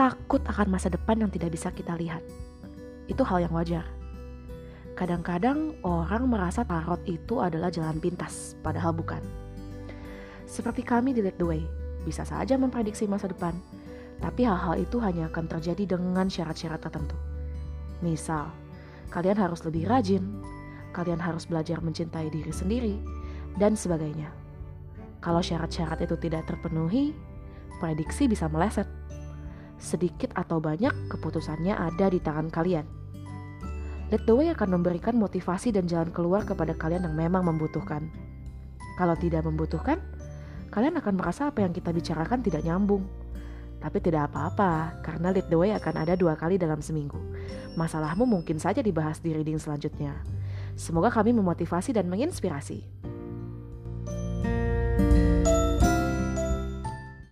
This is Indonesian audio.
takut akan masa depan yang tidak bisa kita lihat. Itu hal yang wajar. Kadang-kadang orang merasa tarot itu adalah jalan pintas, padahal bukan. Seperti kami di Lead the Way, bisa saja memprediksi masa depan, tapi hal-hal itu hanya akan terjadi dengan syarat-syarat tertentu. Misal, kalian harus lebih rajin, kalian harus belajar mencintai diri sendiri, dan sebagainya. Kalau syarat-syarat itu tidak terpenuhi, prediksi bisa meleset. Sedikit atau banyak keputusannya ada di tangan kalian. Lead the Way akan memberikan motivasi dan jalan keluar kepada kalian yang memang membutuhkan. Kalau tidak membutuhkan, kalian akan merasa apa yang kita bicarakan tidak nyambung. Tapi tidak apa-apa, karena Lead the Way akan ada dua kali dalam seminggu. Masalahmu mungkin saja dibahas di reading selanjutnya. Semoga kami memotivasi dan menginspirasi.